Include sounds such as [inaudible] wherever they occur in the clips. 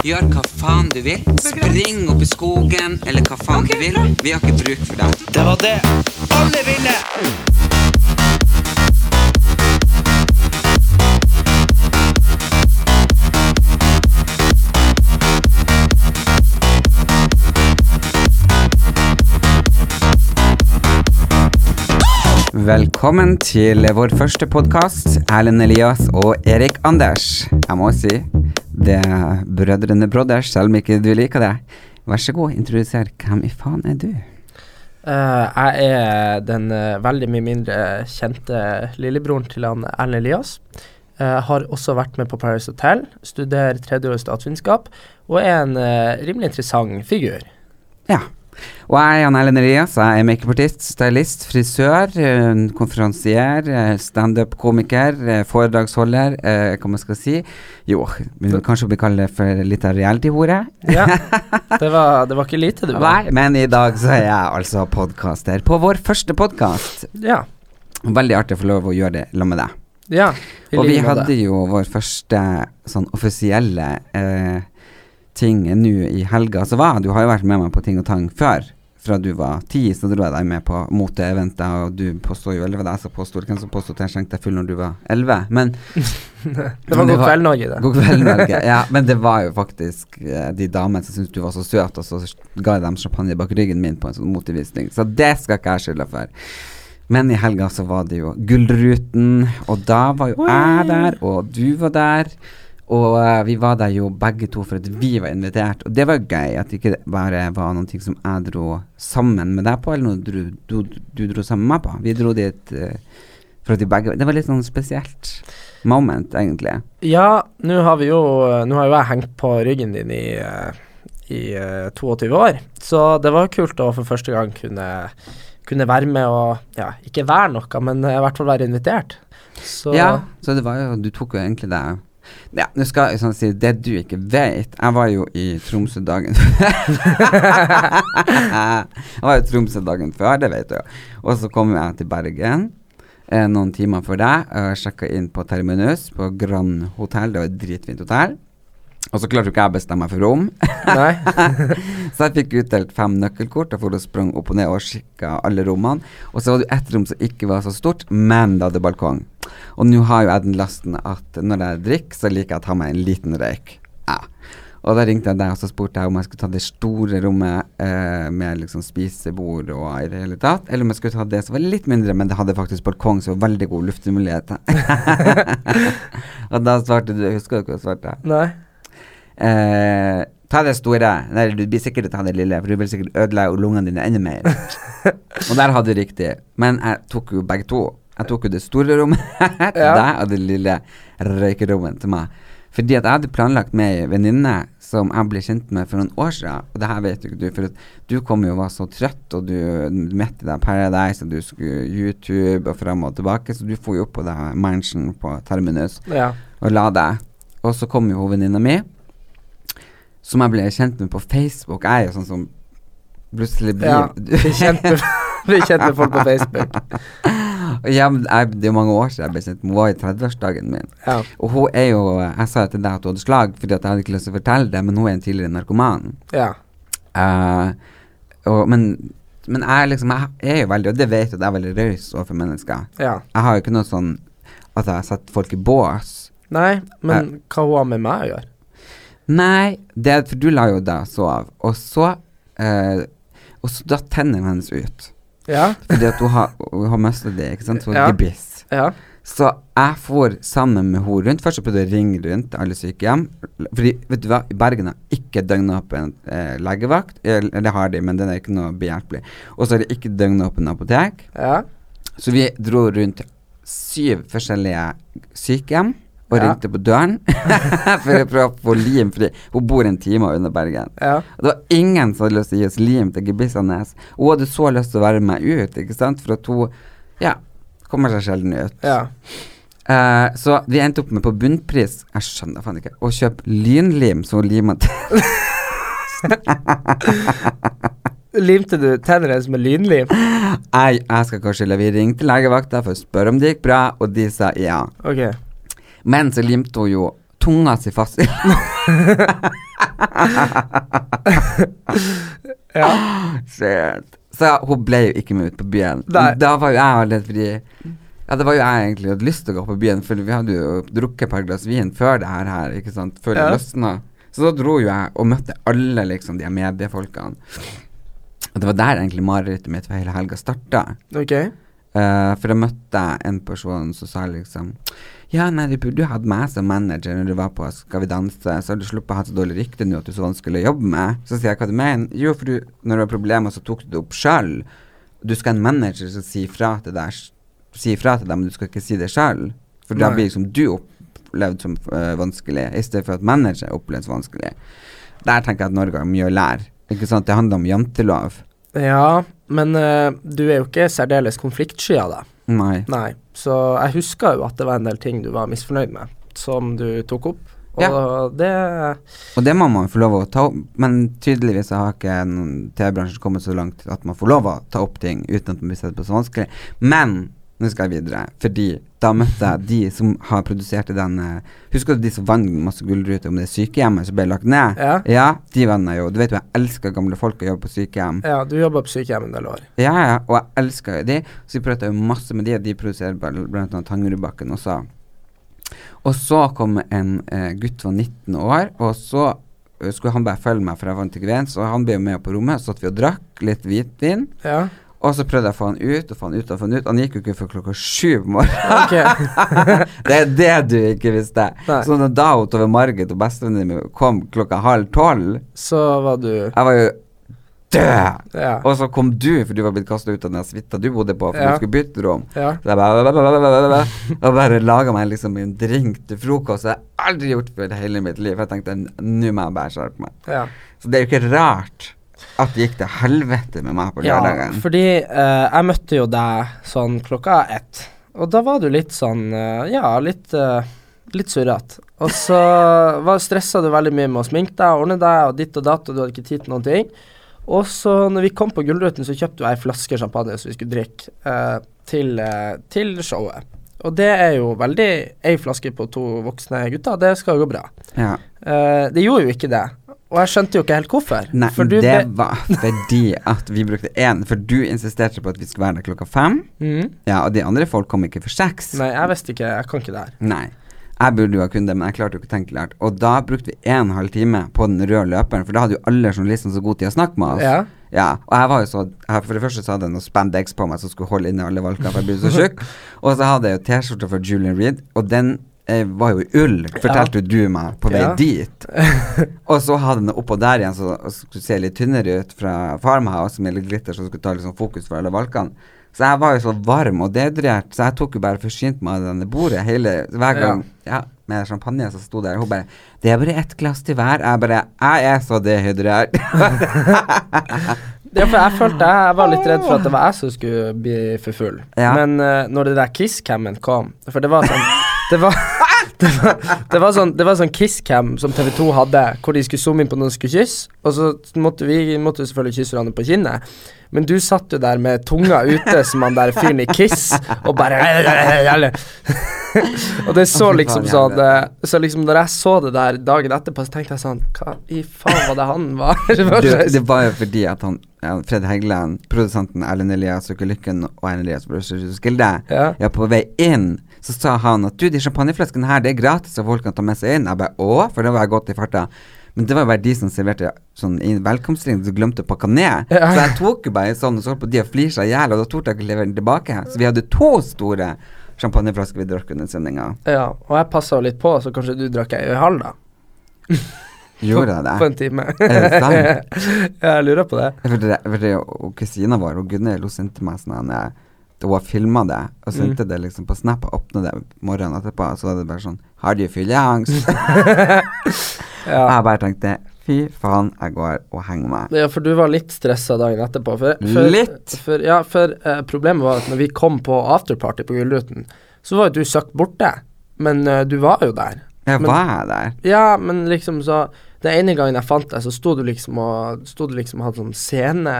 Gjør hva faen du vil. Spring opp i skogen, eller hva faen du vil. Vi har ikke bruk for deg. Det var det alle ville! Velkommen til vår første podkast. Erlend Elias og Erik Anders. Jeg må si det er Brødrene Brothers, selv om ikke du liker det. Vær så god, introduser. Hvem i faen er du? Uh, jeg er den uh, veldig mye mindre kjente lillebroren til han Erlend Elias. Jeg har også vært med på Paris Hotel, studerer tredjeårs statsvitenskap og er en rimelig interessant figur. Ja. Og jeg er Jan Erlend Elias. Jeg er makeupartist, stylist, frisør, eh, konferansier, eh, standup-komiker, eh, foredragsholder, eh, hva man skal si. Jo, vi vil kanskje bli kalt det for litt av reality-hore. Ja, [laughs] det var, det var ikke lite, du. Nei, men i dag så er jeg altså podkaster på vår første podkast. Ja. Veldig artig å få lov å gjøre det sammen med deg. ja Og vi hadde jo vår første sånn offisielle eh, ting nå i helga. Så var. Du har jo vært med meg på ting og tang før. Fra du var ti, så dro jeg deg med på moteeventer, og du påstår jo elleve. det jeg som påstod? Hvem som påstod at jeg skjenkte deg full når du var elleve? Men [laughs] Det var God kveld, Norge, det. God kveld, Norge. Ja, men det var jo faktisk eh, de damene som syntes du var så søt, og så ga jeg dem champagne bak ryggen min på en sånn motevisning. Så det skal ikke jeg skylde for. Men i helga så var det jo Gullruten, og da var jo jeg der, og du var der. Og uh, vi var der jo begge to for at vi var invitert, og det var gøy. At det ikke bare var noe som jeg dro sammen med deg på, eller noe du, du, du dro sammen med meg på. Vi dro dit uh, for at vi begge Det var litt sånn spesielt moment, egentlig. Ja, nå har vi jo Nå har jo jeg hengt på ryggen din i, eh, i uh, 22 år, så det var kult å for første gang kunne, kunne være med og Ja, ikke være noe, men eh, i hvert fall være invitert. Så Ja, så det var jo Du tok jo egentlig det Ja, nå skal jeg sånn si det du ikke vet Jeg var jo i Tromsø dagen Jeg var i Tromsø dagen før, det vet du jo. Og så kom jeg til Bergen eh, noen timer før deg sjekka inn på Terminus på Grand Hotell. Det var et dritfint hotell. Og så klarte jo ikke jeg å bestemme meg for rom. [laughs] Så jeg fikk utdelt fem nøkkelkort og for å sprang opp og ned og kikka alle rommene. Og så var det jo ett rom som ikke var så stort, men det hadde balkong. Og nå har jo jeg den lasten at når jeg drikker, så liker jeg å ta meg en liten røyk. Ja. Og da ringte jeg deg og så spurte jeg om jeg skulle ta det store rommet eh, med liksom spisebord og i det hele tatt, eller om jeg skulle ta det som var litt mindre, men det hadde faktisk balkong, så veldig god luftmulighet. [laughs] [laughs] og da svarte du Husker du hva du svarte? Nei. Eh, ta det store. Nei, du blir sikkert ta det lille, for du vil sikkert ødelegge lungene dine enda mer. [laughs] og der hadde du riktig. Men jeg tok jo begge to. Jeg tok jo det store rommet [laughs] til Ja. deg, og det lille røykerommet til meg. Fordi at jeg hadde planlagt med ei venninne som jeg ble kjent med for noen år siden. Og det her vet jo ikke du, for du kom jo og var så trøtt, og du midt i deg Paradise, og du skulle YouTube og fram og tilbake, så du for jo opp på det mansion på Terminus Ja. og la deg. Og så kom jo venninna mi, som jeg ble kjent med på Facebook. Jeg er jo sånn som plutselig blir ja. Bli kjent [laughs] kjent med folk på Facebook. [laughs] ja, jeg, Det er jo mange år siden jeg ble kjent med Hun var i 30-årsdagen min. Ja. Og hun er jo Jeg sa til deg at hun hadde slag, fordi at jeg hadde ikke lyst til å fortelle det, men hun er en tidligere narkoman. ja. Uh, og, men, men jeg liksom Jeg er jo veldig, og det vet du, jeg er veldig raus overfor mennesker. ja. Jeg har jo ikke noe sånn at jeg setter folk i bås. Nei, men hva hun har med meg å gjøre? Nei, det for du la jo deg sove, og så eh, Og så datt tennene hennes ut. Ja. Fordi at hun har, hun har mista det, ikke sant? Så Ja. gebiss. Ja. Så jeg for sammen med henne rundt. Først så prøvde jeg å ringe rundt alle sykehjem. Fordi, vet du hva, i Bergen har ikke døgnåpen eh, legevakt. Det har de, men den er ikke noe behjelpelig. Og så har de ikke døgnåpen apotek. Ja. Så vi dro rundt syv forskjellige sykehjem og Ja. ringte på døren [laughs] for å prøve å få lim, fordi hun bor en time under Bergen. Ja. Og Det var ingen som hadde lyst til å gi oss lim til Gebissanes. Hun hadde så lyst til å være med ut, ikke sant, for at hun ja, kommer seg sjelden ut. ja. Uh, så vi endte opp med på bunnpris Jeg skjønner faen ikke å kjøpe lynlim som hun lima til. [laughs] Limte du tennene hennes med lynlim? Jeg, jeg skal kanskje la vi ringte legevakta for å spørre om det gikk bra, og de sa ja. Ok. Men så limte hun jo tunga si fast i [laughs] Ja. Shit. Så hun ble jo ikke med ut på byen. Nei. Da var jo jeg litt fordi Ja, det var jo jeg egentlig hadde lyst til å gå på byen, for vi hadde jo drukket et par glass vin før det her, her ikke sant, før det Ja. løsna. Så da dro jo jeg og møtte alle liksom de mediefolkene. Og det var der egentlig marerittet mitt for hele helga starta. Ok. Eh, for jeg møtte en person som sa liksom Ja, nei, du burde jo hatt meg som manager når du var på Skal vi danse, så har du sluppet å ha så dårlig rykte nå at du er så vanskelig å jobbe med. Så sier jeg hva du mener. Jo, for du, når du har problemer, så tok du det opp sjøl. Du skal ha en manager som sier fra til deg, sier fra til deg, men du skal ikke si det sjøl. For da blir liksom du opplevd som uh, vanskelig, i stedet for at manager oppleves vanskelig. Der tenker jeg at Norge har mye å lære. Ikke sant? Det handler om jantelov. Ja, men uh, du er jo ikke særdeles konfliktsky av deg. Nei. Nei. Så jeg husker jo at det var en del ting du var misfornøyd med, som du tok opp. Og Ja. det Og det må man få lov å ta opp, men tydeligvis har ikke TV-bransjen kommet så langt at man får lov å ta opp ting uten at man blir sett på så vanskelig. Men nå skal jeg videre, fordi da møtte jeg de som har produsert den eh, Husker du de som vant masse gullruter om det sykehjemmet som ble lagt ned? Ja. ja de vant jeg jo. Du vet jo, jeg elsker gamle folk og jobber på sykehjem. Ja, du jobba på sykehjem en del år. Ja, ja, og jeg elsker jo de. Så vi prata jo masse med de, og de produserer bl- blant annet Tangerudbakken også. Og så kom en eh, gutt var 19 år, og så eh, skulle han bare følge meg, for jeg vant ikke veien, så han ble jo med på rommet, så satt vi og drakk litt hvitvin. Ja. Og så prøvde jeg å få han ut, og få han ut, og få han ut. Han gikk jo ikke før klokka sju på morgenen. Okay. [laughs] det er det du ikke visste. Nei. Så da utover Margit og bestevenninnen min kom klokka halv tolv, Så var du jeg var jo død! Ja. Og så kom du, for du var blitt kasta ut av den suita du bodde på, for Ja. du skulle bytte rom. Ja. Så jeg bare Og bare laga meg liksom en drink til frokost. Det har jeg aldri gjort før i hele mitt liv. For Jeg tenkte nå må jeg bare skjerpe meg. ja. Så det er jo ikke rart at det gikk til helvete med meg på Ja, fordi uh, jeg møtte jo deg sånn klokka ett, og da var du litt sånn uh, Ja, litt uh, Litt surrete. Og så [laughs] var stressa du veldig mye med å sminke deg, ordne deg og ditt og datt, og du hadde ikke tid til noen ting. Og så når vi kom på Gullruten, så kjøpte du ei flaske champagne som vi skulle drikke eh, til, eh, til showet. Og det er jo veldig Ei flaske på to voksne gutter, det skal jo gå bra. Ja. Eh, det gjorde jo ikke det. Og jeg skjønte jo ikke helt hvorfor. Nei, for det ble- var fordi at vi brukte én, for du insisterte på at vi skulle være der klokka fem. Mm. Ja, og de andre folk kom ikke for seks. Nei, jeg visste ikke. Jeg kan ikke det her. Nei. Jeg burde jo ha kunnet det, men jeg klarte jo ikke å tenke klart. Og da brukte vi en halv time på den røde løperen, for da hadde jo alle journalistene så god tid å snakke med oss. Ja. Ja, og jeg var jo så jeg, For det første så hadde jeg noe spandex på meg som skulle holde inne alle valgkamper, for jeg ble så tjukk. [laughs] og så hadde jeg jo T-skjorte fra Julian Reed, og den eh, var jo i ull, fortalte ja. du meg på vei Ja. dit. [laughs] og så hadde den oppå der igjen, så så skulle se litt tynnere ut fra Farmhouse med litt glitter, så skulle ta litt sånn fokus for alle valkene. Så jeg var jo så varm og dehydrert, så jeg tok jo bare forsynt meg av denne bordet hele hver gang. Ja. med champagne som sto der. Hun bare 'Det er bare ett glass til hver.' Jeg bare 'Jeg er så dehydrert'. [laughs] Ja, for jeg følte jeg, jeg var litt redd for at det var jeg som skulle bli for full. Ja. Men uh, når det der Kiss-cammen kom For det var sånn Det var, det var, det var sånn, det var sånn Kiss-cam som TV2 hadde, hvor de skulle zoome inn på noen som skulle kysse, og så måtte vi måtte selvfølgelig kysse hverandre på kinnet. Men du satt jo der med tunga ute som han der fyren i Kiss, og bare Og det så liksom sånn eh, Så liksom når jeg så det der dagen etterpå, så tenkte jeg sånn Hva i faen var det han var? [laughs] Du, [laughs] det var jo fordi at han Fred Heggeland, produsenten Erlend Elias Lykken og Erlend Elias produserte Ja. er på vei inn så sa han at du, de champagneflaskene her, det er gratis, så folk kan ta med seg inn. Jeg bare å, for da var jeg godt i farta. Men det var bare de som serverte sånn i velkomstring, som glemte å pakke ned. Så jeg tok jo bare en sånn, og så holdt på de å flire seg i hjel, og da torde jeg ikke levere den tilbake. Så vi hadde to store champagneflasker vi drakk under sendinga. Ja, og jeg passa jo litt på, så kanskje du drakk ei øl halv, da? [laughs] Gjorde jeg det? På en time. Er det sant? [laughs] jeg lurer på det. For, det, for det, og kusina vår, og Gunhild, hun sendte meg sånn og har filma det, og Mm. det liksom på Snap, og åpna det morgenen etterpå, og så var det bare sånn Har du fylleangst? [laughs] [laughs] Ja. Jeg bare tenkte fy faen, jeg går og henger meg. Ja, for du var litt stressa dagen etterpå. For, for, Litt? For, ja, for uh, problemet var at når vi kom på afterparty på Gullruten, så var jo du søkt borte. Men uh, du var jo der. Jeg Men- var der. Ja, men liksom så Den ene gangen jeg fant deg, så sto du liksom og Sto du liksom og hadde sånn scene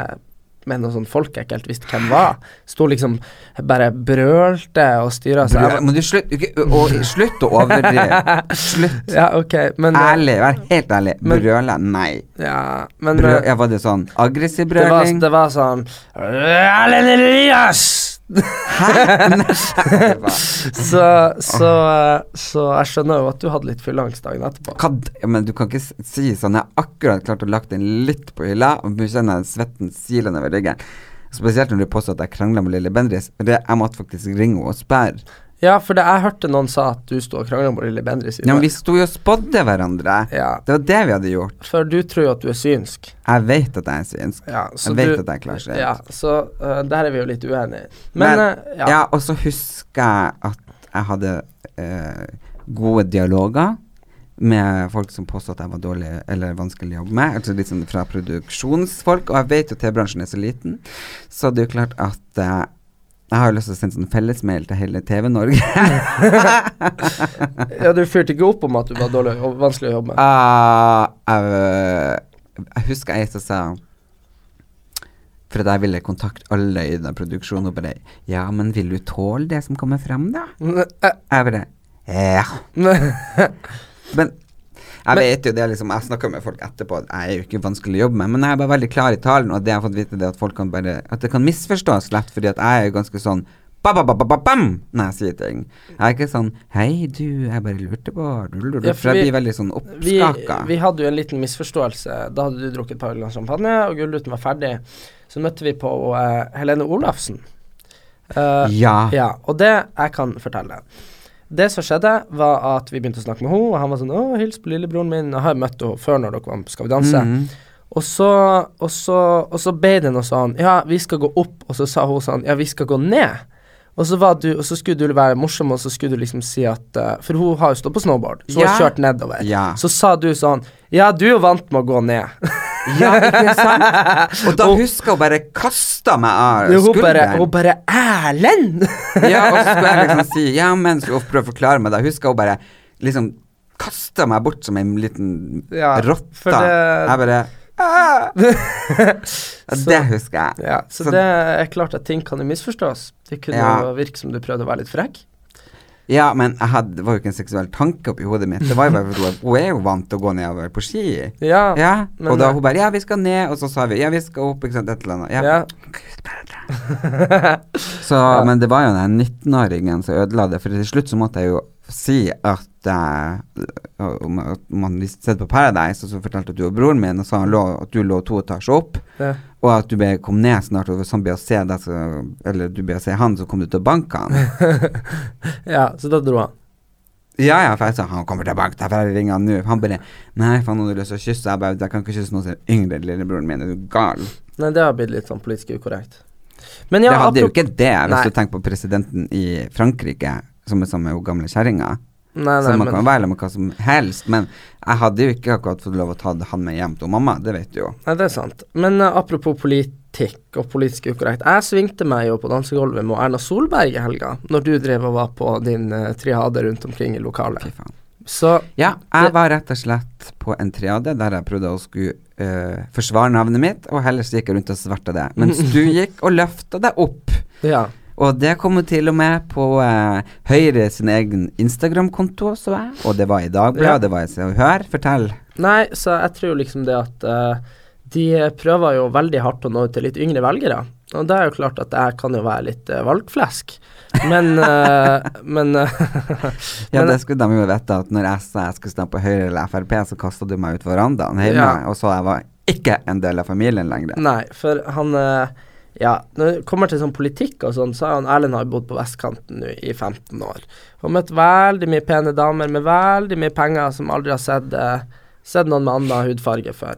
med noen sånn folk jeg ikke helt visste hvem var. Sto liksom bare brølte og styra seg. Må du slutt, å- Slutt å overdrive. Slutt. [laughs] Ja, okay, men eh, Ærlig, vær helt ærlig. Men- Brøle? Nei. Ja, men Brø eh, ja, var det sånn aggressiv det, var, brøling? det var sånn Erlend Elias! [laughs] så, så, så jeg skjønner jo at du hadde litt fylleangst dagen etterpå. Hva, men du kan ikke si sånn Jeg har akkurat klart å lagt den litt på hylla, og nå kjenner jeg svetten silende nedover ryggen. Spesielt når du påstår at jeg krangla med Lille Bendriss. Det, jeg måtte faktisk ringe henne og spørre. Ja, for det, jeg hørte noen sa at du sto og krangla med Lille Bendriss Ja, men vi sto jo og spådde hverandre. Ja, Det var det vi hadde gjort. for du tror jo at du er synsk. Jeg vet at jeg er synsk. Ja, så Jeg vet du, at jeg er seg. Ja, så uh, der er vi jo litt uenige. Men, Men, uh, ja. Ja, og så husker jeg at jeg hadde uh, gode dialoger med folk som påstod at jeg var dårlig eller vanskelig å jobbe med. Altså litt sånn fra produksjonsfolk. Og jeg vet jo TV-bransjen er så liten, så det er jo klart at eh, jeg har jo lyst til å sende sånn fellesmail til hele TV-Norge. [laughs] ja, du fyrte ikke opp om at du var dårlig og vanskelig å jobbe med. Uh, jeg, jeg husker ei som sa For at jeg ville kontakte alle i den produksjonen og bare Ja, men vil du tåle det som kommer frem, da? [laughs] Jeg bare Ja. [laughs] Men jeg Men- vet jo det, liksom Jeg snakker med folk etterpå jeg er jo ikke vanskelig å jobbe med, men jeg er bare veldig klar i talen, og det jeg har fått vite, det at folk kan bare At det kan misforstås lett, fordi at jeg er jo ganske sånn ba, ba, ba, ba, ba, bam, når jeg sier ting. Jeg er ikke sånn Hei, du, jeg bare lurte på dululul», Ja, For jeg blir veldig sånn vi, oppskaka. vi hadde jo en liten misforståelse. Da hadde du drukket et par glass champagne, og Gullruten var ferdig. Så møtte vi på uh, Helene Olafsen. Uh, Ja. Ja, og det jeg kan fortelle. Det som skjedde, var at vi begynte å snakke med henne, og han var sånn 'Å, hils på lillebroren min.' Jeg har møtt henne før når dere var på Skal vi danse. Mhm. Og så, og så, og så ble det noe sånn Ja, vi skal gå opp, og så sa hun sånn Ja, vi skal gå ned. Og så, var du, og så skulle du være morsom, og så skulle du liksom si at uh, For hun har jo stått på snowboard, så hun har kjørt nedover. Ja. Så sa du sånn Ja, du er jo vant med å gå ned. [laughs] Ja, ikke sant? [laughs] Og da husker hun bare kasta meg av skulderen. hun bare Erlend! Ja, og så skulle jeg [laughs] liksom si Ja, mens hun prøver å forklare meg det. Husker hun bare liksom kasta meg bort som en liten Ja, rotte. det- Jeg bare! [laughs] Så- Det husker jeg. Ja, så, Så- det er klart at ting kan jo misforstås. Det kunne Ja. virke som du prøvde å være litt frekk. Ja, men jeg hadde, det var jo ikke en seksuell tanke oppi hodet mitt. Det var jo bare for hun, er jo vant til å gå nedover på ski. Ja. Ja, og da hun bare Ja, vi skal ned, og så sa vi Ja, vi skal opp, ikke sant, et eller annet. Ja. ja. Så, [laughs] Men det var jo den 19-åringen som ødela det, for til slutt så måtte jeg jo si at uh, om man hadde sett på Paradise, og så fortalte at du var broren min, og sa han lå, at du lå to etasjer opp, Ja. og at du ble, kom ned snart, og hvis han ble å se deg, så, eller du ble å se han, så kom du til å banke han. [laughs] ja, så da dro han. ja, ja, for jeg sa han kommer tilbake, derfor jeg ringer han nå. Han bare Nei, faen, har du lyst til å kysse? Jeg bare Jeg kan ikke kysse noen som er yngre enn lillebroren min, er du gal? Nei, det har blitt litt sånn politisk ukorrekt. Men ja, det hadde jo ikke det, hvis Nei. du tenker på presidenten i Frankrike, som er sammen med hun gamle kjerringa. Nei, nei, Så man men, kan være med hva som helst, men jeg hadde jo ikke akkurat fått lov å ta han med hjem til mamma, det vet du jo. nei, det er sant. Men uh, apropos politikk og politisk ukorrekt. Jeg svingte meg jo på dansegulvet med Erna Solberg i helga, når du drev og var på din uh, triade rundt omkring i lokalet. Fy faen. Så Ja, jeg var rett og slett på en triade der jeg prøvde å skulle uh, forsvare navnet mitt, og heller gikk jeg rundt og sverta det, mens [laughs] du gikk og løfta deg opp. ja. Og det kommer til og med på eh, Høyre sin egen Instagram-konto, så jeg. Og det var i Dagbladet, Ja. det var i Se og Hør. Fortell. Nei, så jeg tror liksom det at eh, de prøver jo veldig hardt å nå ut til litt yngre velgere. Og det er jo klart at jeg kan jo være litt uh, valgflesk. Men [laughs] eh, Men eh, Ja, det skulle de jo vite, at når jeg sa jeg skulle stemme på Høyre eller Frp, så kasta du meg ut verandaen hjemme, Ja. og så jeg var ikke en del av familien lenger. Nei, for han eh, Ja, når det kommer til sånn politikk og sånn, så har han Erlend har bodd på vestkanten nå i 15 år. Og møtt veldig mye pene damer med veldig mye penger som aldri har sett, eh, sett noen med annen hudfarge før.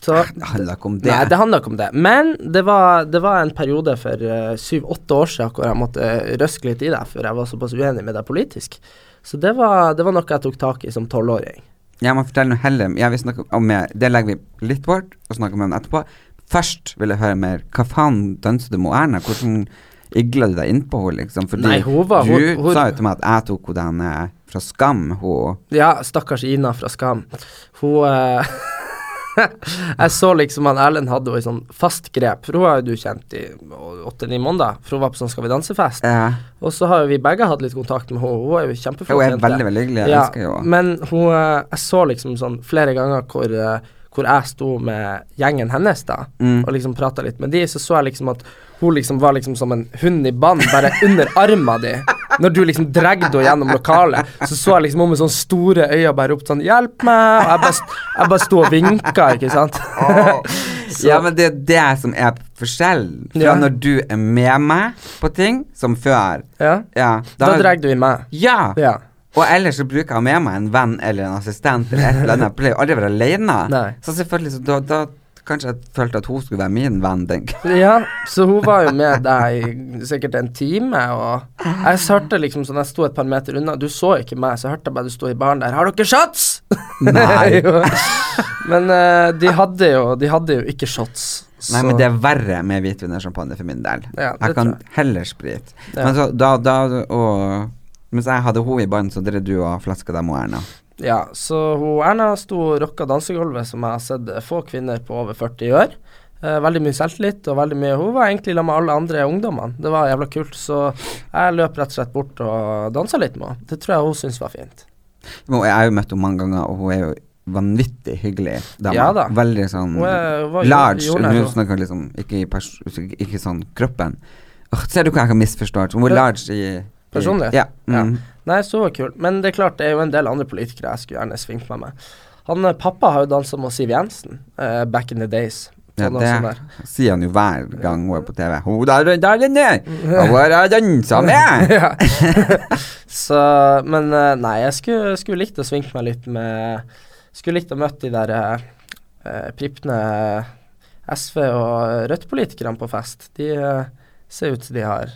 Så Det handler ikke om det. Nei, det handla ikke om det. Men det var, det var en periode for uh, syv-åtte år siden hvor jeg måtte røske litt i det, for jeg var såpass uenig med deg politisk. Så det var, det var noe jeg tok tak i som tolvåring. Jeg må fortelle noe heller Jeg vil snakke om Det legger vi litt bort, og snakker om etterpå. Først vil jeg høre mer Hva faen danser du med Erna? Hvordan igla du deg innpå henne, liksom? Fordi Nei, hun var- du hun- hun- sa jo til meg at jeg tok henne fra Skam, hun Ja, stakkars Ina fra Skam. Hun uh, [laughs] Jeg så liksom at Erlend hadde henne i sånn fast grep, for hun har jo du kjent i åtte-ni måneder, for hun var på sånn Skal vi danse-fest. Ja. Og så har jo vi begge hatt litt kontakt med henne, hun er jo kjempeflott Hun er veldig, veldig hyggelig. Jeg Ja, elsker henne. men hun uh, Jeg så liksom sånn flere ganger hvor, eh, hvor jeg sto med gjengen hennes, da, Mm. og liksom prata litt med de, så så jeg liksom at hun liksom var liksom som en hund i bånd, bare under arma di. Når du liksom dregde henne gjennom lokalet, så så jeg liksom hun med sånne store øyne bare ropt sånn 'Hjelp meg!' Og jeg bare, jeg bare sto og vinka, ikke sant. Oh. [laughs] Ja, men det er det som er forskjellen. Fra Ja. når du er med meg på ting, som før. ja. Ja, Da dregde du i meg. Ja. Ja. Og ellers så bruker jeg med meg en venn eller en assistent eller et eller annet. Jeg pleier aldri å være alene. Nei. Så selvfølgelig, så da, da kanskje jeg følte at hun skulle være min venn. Den. Ja, så hun var jo med deg sikkert en time, og jeg hørte liksom sånn Jeg sto et par meter unna, du så ikke meg, så jeg hørte bare du sto i baren der 'Har dere shots?' Nei. [laughs] Men uh, de hadde jo De hadde jo ikke shots. Nei, men det er verre med hvitvinersjampanje for min del. Ja, jeg kan jeg. heller sprit. Ja. Men så da, da og Mens jeg hadde henne i bånd, så drev du og flaska dem og Erna. Ja, så hun Erna sto og rocka dansegulvet, som jeg har sett få kvinner på over 40 gjør. Eh, veldig mye selvtillit og veldig mye Hun var egentlig sammen med alle andre ungdommene. Det var jævla kult, så jeg løp rett og slett bort og dansa litt med henne. Det tror jeg hun syntes var fint. Men Jeg har jo møtt henne mange ganger, og hun er jo vanvittig hyggelig dame. Ja da. Veldig sånn Hun er- hun large. Hun jordnær, snakker liksom ikke, ikke sånn kroppen. Åh, ser du hva jeg har misforstått? Hun er large i, i Personlighet? Ja. Ja. Mm. Nei, så kult. Men det er klart, det er jo en del andre politikere jeg skulle gjerne svingt meg med. Han eh, pappa har jo dansa med Siv Jensen uh, back in the days. Ja, Sånn det sier han jo hver gang hun er på TV. Hun der, der inne! Hun har dansa med! [laughs] ja. [laughs] så, men eh, nei, jeg skulle, skulle likt å svingt meg litt med Skulle likt å møte de der eh, pripne SV- og Rødt-politikerne på fest. De eh, ser ut som de har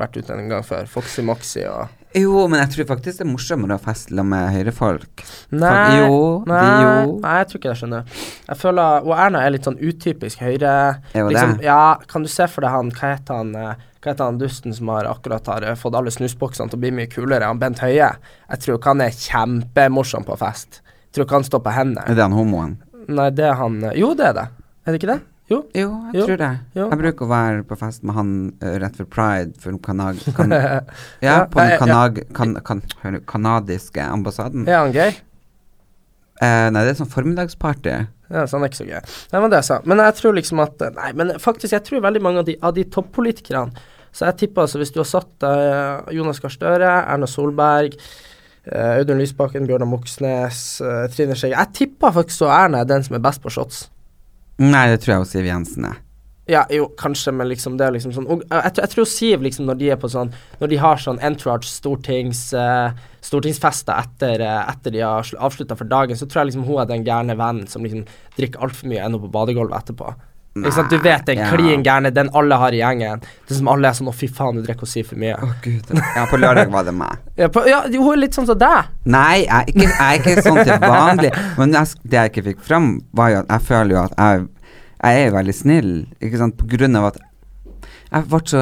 vært ute en gang før. Foxy Moxy og Jo, men jeg tror faktisk det er morsommere å feste med høyrefolk. Nei, jo, nei, jo. nei, jeg tror ikke jeg skjønner. Jeg føler Og Erna er litt sånn utypisk høyre. Er jo Liksom, det. ja, kan du se for deg han Hva heter han eh, Hva heter han dusten som har akkurat har eh, fått alle snusboksene til å bli mye kulere? Han Bent Høie. Jeg tror ikke han er kjempemorsom på fest. Jeg tror ikke han står på hendene. Er det han homoen? Nei, det er han eh, Jo, det er det. Er det ikke det? Jo. Jo, jeg Jo, tror det. jo. Jeg bruker å være på fest med han uh, rett før pride for kanag... [laughs] Kan, ja, på den kanag, kan, kan, kanadiske ambassaden. Er han gøy? Uh, nei, det er sånn formiddagsparty. Ja, så han er ikke så gøy. Nei, men det jeg sa. Men jeg tror liksom at Nei, men faktisk, jeg tror veldig mange av de, av de toppolitikerne Så jeg tipper altså, hvis du har satt uh, Jonas Gahr Støre, Erna Solberg eh, Audun Lysbakken, Bjørnar Moxnes, eh, Trine Skei Jeg tipper faktisk så Erna er den som er best på shots. Nei, det tror jeg også Siv Jensen er. Ja, jo, kanskje, men liksom det er liksom sånn og, jeg, tror- jeg tror Siv, liksom, når de er på sånn Når de har sånn entourage stortings uh, stortingsfester etter, uh, etter de har avslutta for dagen, så tror jeg liksom hun er den gærne vennen som liksom drikker altfor mye ennå på badegulvet etterpå. Ikke sant? Du vet den ja. klin gærne, den alle har i gjengen. Det som alle er sånn 'Å, fy faen, du drikker og sier for mye'. Å, gud. Ja, på lørdag var det meg. Ja, på, ja, hun er litt sånn som deg. Nei, jeg er ikke, jeg er ikke sånn til vanlig. Men jeg, det jeg ikke fikk fram, var jo at jeg føler jo at jeg, jeg er veldig snill, ikke sant, på grunn av at jeg ble så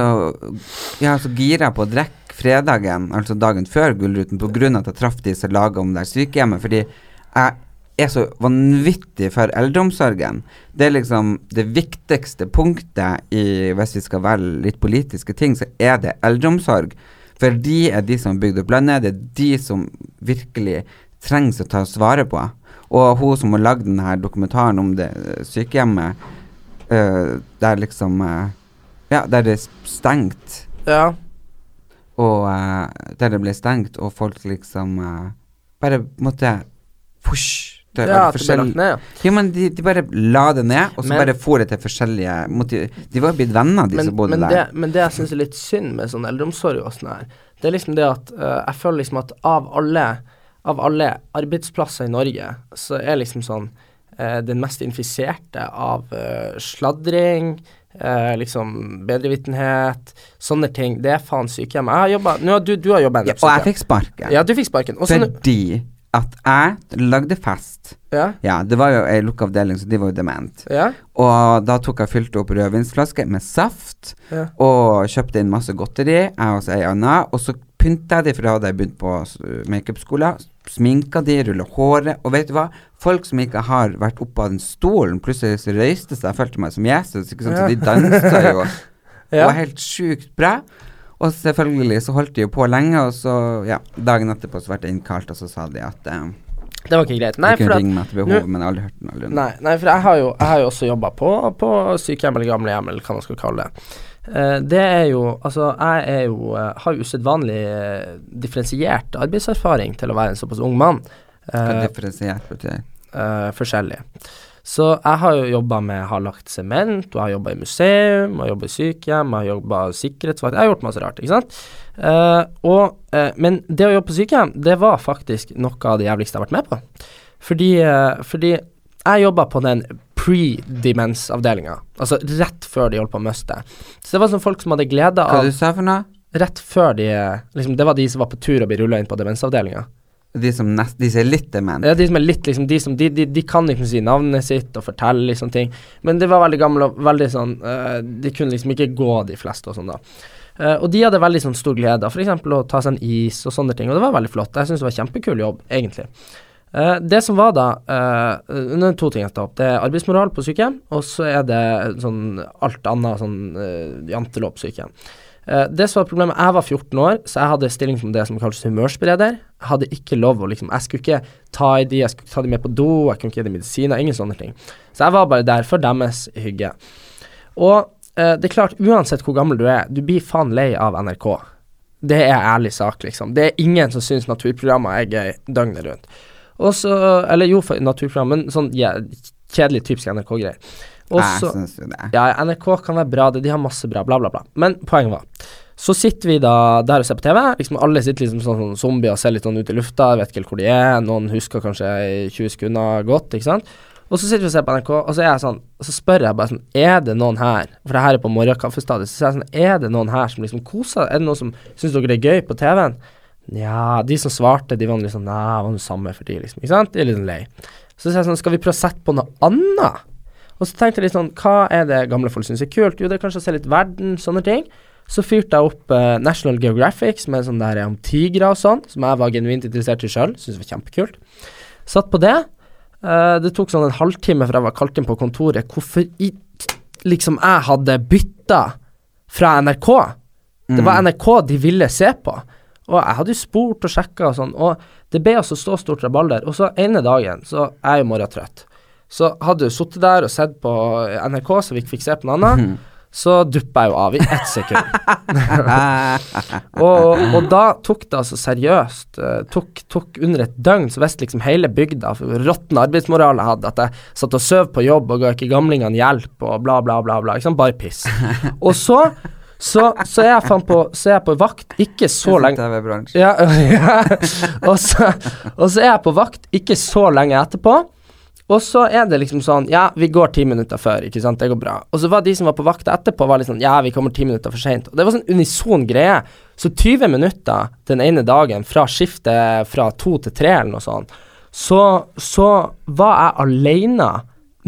Jeg er så gira på å drikke fredagen, altså dagen før Gullruten, på grunn av at jeg traff de som laga om det sykehjemmet, fordi jeg er så vanvittig for eldreomsorgen. Det er liksom det viktigste punktet i Hvis vi skal velge litt politiske ting, så er det eldreomsorg. For de er de som har bygd opp landet, det er de som virkelig trengs å ta svaret på. Og hun som har lagd denne dokumentaren om det eh, sykehjemmet, uh, der liksom uh, Ja, der det er stengt, Ja. og uh, der det ble stengt, og folk liksom bare måtte Push. Det ja, at det ble lagt ned. Ja, men de, de bare la det ned, og så Men- bare for det til forskjellige. De var blitt venner, de Men, som bodde men, der. det, men det jeg syns er litt synd med sånn eldreomsorg og sånn her, det er liksom det at uh, jeg føler liksom at av alle, av alle arbeidsplasser i Norge, så er liksom sånn uh, den mest infiserte av uh, sladring, eh, liksom bedrevitenhet, sånne ting. Det er faen sykehjem. Jeg har jobba du, du har jobba Ja, og jeg fikk sparken. Ja, du fikk sparken. Også, fordi at jeg lagde fest. ja, Ja, det var jo ei lukka avdeling, så de var jo dement. ja, Og da tok jeg fylte opp rødvinsflasker med saft, Ja. og kjøpte inn masse godteri, jeg og ei anna, og så pynta jeg de, for da hadde jeg begynt på makeupskolen. Sminka de, rulla håret, og vet du hva? Folk som ikke har vært oppe av den stolen, plutselig så røyste seg, jeg følte meg som Jesus, ikke sant, så de dansa jo. [laughs] Det var helt sjukt bra. Og selvfølgelig så holdt de jo på lenge, og så, ja, dagen etterpå så ble jeg innkalt, og så sa de at eh, Det var ikke greit. Nei, de kunne ringe meg etter behov, men jeg har aldri hørt aldri. Nei, nei, for jeg har jo, jeg har jo også jobba på, på sykehjem eller gamlehjem, eller hva man skal kalle det. Uh, det er jo Altså, jeg er jo uh, har jo usedvanlig uh, differensiert arbeidserfaring til å være en såpass ung mann. Hva differensiert betyr forskjellig. Så jeg har jo jobba med har lagt sement, og jeg har jobba i museum, og jeg har jobba i sykehjem, og jeg har jobba sikkerhetsvakt Jeg har gjort masse rart, ikke sant. Uh, og, uh, men det å jobbe på sykehjem, det var faktisk noe av det jævligste jeg har vært med på. Fordi, uh, fordi jeg jobba på den pre-demens-avdelinga, altså rett før de holdt på å miste. Så det var sånn folk som hadde glede Hva av du sa for noe? Rett før de liksom, Det var de som var på tur og ble rulla inn på demensavdelinga. De som, nest, de som er litt dement? Ja, de som er litt liksom De, som, de, de, de kan liksom si navnet sitt og fortelle liksom ting, men de var veldig gamle og veldig sånn uh, De kunne liksom ikke gå, de fleste, og sånn, da. Uh, og de hadde veldig sånn stor glede av f.eks. å ta seg en is og sånne ting, og det var veldig flott. Jeg syns det var kjempekul jobb, egentlig. Uh, det som var da uh, to ting jeg tar opp. Det er arbeidsmoral på sykehjem, og så er det sånn alt annet sånn uh, jantelov sykehjem. Eh, det som var problemet, jeg var 14 år, så jeg hadde stilling som det som kalles humørspreder. Jeg hadde ikke lov å liksom Jeg skulle ikke ta i de, jeg skulle ta de med på do, jeg kunne ikke gi dem medisiner, ingen sånne ting. Så jeg var bare der for deres hygge. Og eh, det er klart, uansett hvor gammel du er, du blir faen lei av NRK. Det er ærlig sak, liksom. Det er ingen som syns naturprogrammer er gøy døgnet rundt. Og så Eller jo, for naturprogram, men sånn ja, kjedelig, typisk NRK-greier. Og jeg syns jo det. ja, NRK kan være bra, det, de har masse bra, bla, bla, bla. Men poenget var Så sitter vi da der og ser på TV. Liksom Alle sitter liksom sånn, sånn zombier og ser litt sånn ut i lufta, vet ikke helt hvor de er. Noen husker kanskje i 20 sekunder godt, ikke sant. Og så sitter vi og ser på NRK, og så er jeg sånn så spør jeg bare sånn Er det noen her For det her er på morgenkaffestadiet. Så sier jeg sånn Er det noen her som liksom koser Er det noen som syns dere er gøy på TV-en? Nja, de som svarte, de var liksom Nei, det var det samme for de, liksom. Ikke sant? De er litt sånn lei. Så sier jeg sånn Skal vi prøve å sette på noe annet? Og så tenkte jeg litt sånn Hva er det gamle folk syns er kult? Jo, det er kanskje å se litt verden, sånne ting. Så fyrte jeg opp eh, National Geographic med sånn der om tigre og sånn, som jeg var genuint interessert i sjøl. Syntes det var kjempekult. Satt på det. Eh, det tok sånn en halvtime fra jeg var kalt inn på kontoret. Hvorfor i liksom jeg hadde bytta fra NRK? Det var NRK de ville se på. Og jeg hadde jo spurt og sjekka og sånn, og det ble altså så stort rabalder. Og så ene dagen, så er jeg jo morgentrøtt. Så hadde jeg sittet der og sett på NRK, så vi ikke fikk se på noe annet. Så duppa jeg jo av i ett sekund. og, og da tok det altså seriøst eh, tok, tok under et døgn, så visste liksom hele bygda for råtten arbeidsmoral jeg hadde, at jeg satt og sov på jobb og ga ikke gamlingene hjelp og bla, bla, bla. bla ikke sant? Bare piss. Og så så, så jeg på Så er jeg på vakt ikke så lenge ja, [laughs] ja. Og, så, og så er jeg på vakt ikke så lenge etterpå. Og så er det liksom sånn Ja, vi går ti minutter før, ikke sant, det går bra. Og så var de som var på vakta etterpå, var litt sånn Ja, vi kommer ti minutter for seint. Og det var sånn unison greie. Så 20 minutter den ene dagen, fra skiftet fra to til tre eller noe sånt, så, så var jeg aleine